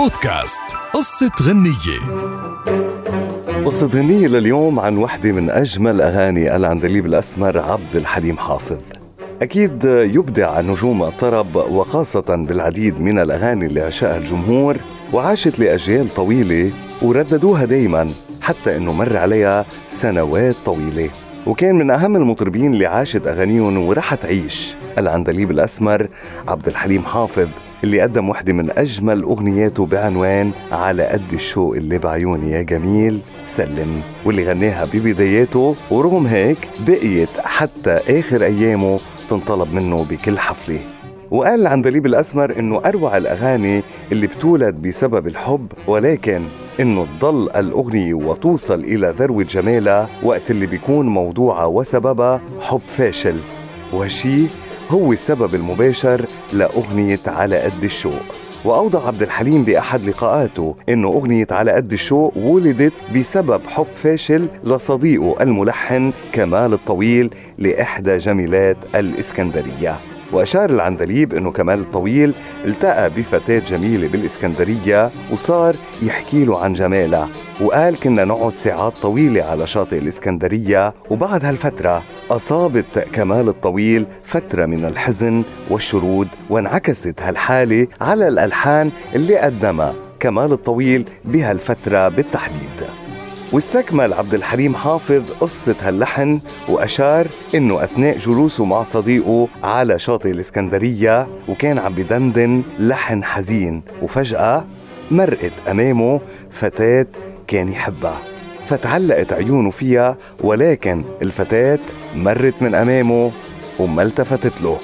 بودكاست. قصة غنية. قصة غنية لليوم عن وحدة من أجمل أغاني العندليب الأسمر عبد الحليم حافظ. أكيد يبدع نجوم الطرب وخاصة بالعديد من الأغاني اللي عشقها الجمهور وعاشت لأجيال طويلة ورددوها دايما حتى أنه مر عليها سنوات طويلة. وكان من أهم المطربين اللي عاشت أغانيهم ورح تعيش العندليب الأسمر عبد الحليم حافظ اللي قدم وحدة من أجمل أغنياته بعنوان على قد الشوق اللي بعيوني يا جميل سلم واللي غناها ببداياته ورغم هيك بقيت حتى آخر أيامه تنطلب منه بكل حفلة. وقال العندليب الأسمر إنه أروع الأغاني اللي بتولد بسبب الحب ولكن إنه تضل الأغنية وتوصل إلى ذروة جمالها وقت اللي بيكون موضوعها وسببها حب فاشل. وهالشي هو السبب المباشر لأغنية على قد الشوق. وأوضح عبد الحليم بأحد لقاءاته إنه أغنية على قد الشوق ولدت بسبب حب فاشل لصديقه الملحن كمال الطويل لإحدى جميلات الإسكندرية. وأشار العندليب أنه كمال الطويل التقى بفتاة جميلة بالإسكندرية وصار يحكي له عن جمالها وقال كنا نقعد ساعات طويلة على شاطئ الإسكندرية وبعد هالفترة أصابت كمال الطويل فترة من الحزن والشرود وانعكست هالحالة على الألحان اللي قدمها كمال الطويل بهالفترة بالتحديد. واستكمل عبد الحليم حافظ قصة هاللحن وأشار إنه أثناء جلوسه مع صديقه على شاطئ الإسكندرية وكان عم بدندن لحن حزين وفجأة مرقت أمامه فتاة كان يحبها. فتعلقت عيونه فيها ولكن الفتاة مرت من أمامه وما التفتت له.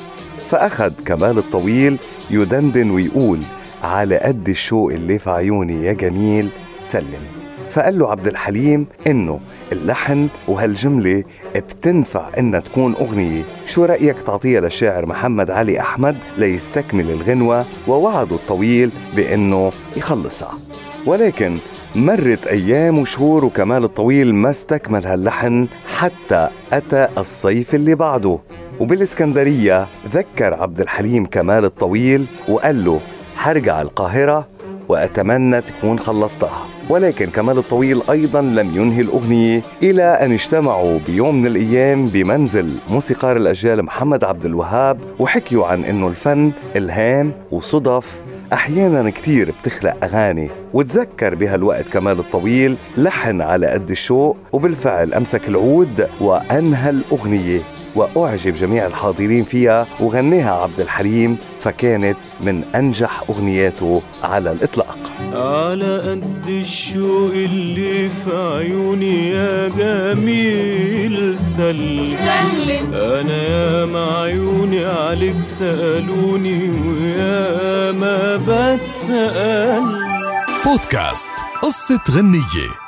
فأخذ كمال الطويل يدندن ويقول على قد الشوق اللي في عيوني يا جميل سلم. فقال له عبد الحليم إنه اللحن وهالجملة بتنفع إنها تكون أغنية. شو رأيك تعطيها للشاعر محمد علي أحمد ليستكمل الغنوة ووعده الطويل بإنه يخلصها؟ ولكن مرت أيام وشهور وكمال الطويل ما استكمل هاللحن حتى أتى الصيف اللي بعده. وبالإسكندرية ذكر عبد الحليم كمال الطويل وقال له حرجع القاهرة وأتمنى تكون خلصتها. ولكن كمال الطويل أيضا لم ينهي الأغنية إلى أن اجتمعوا بيوم من الأيام بمنزل موسيقار الأجيال محمد عبد الوهاب وحكيوا عن أنه الفن إلهام وصدف. أحيانا كتير بتخلق أغاني وتذكر بهالوقت كمال الطويل لحن على قد الشوق وبالفعل أمسك العود وأنهى الأغنية. وأعجب جميع الحاضرين فيها وغنيها عبد الحليم فكانت من أنجح أغنياته على الإطلاق. على قد الشوق اللي في عيوني يا جميل سلم. سلم. أنا يا ما عيوني عليك سألوني ويا ما بتسأل. بودكاست قصة غنية.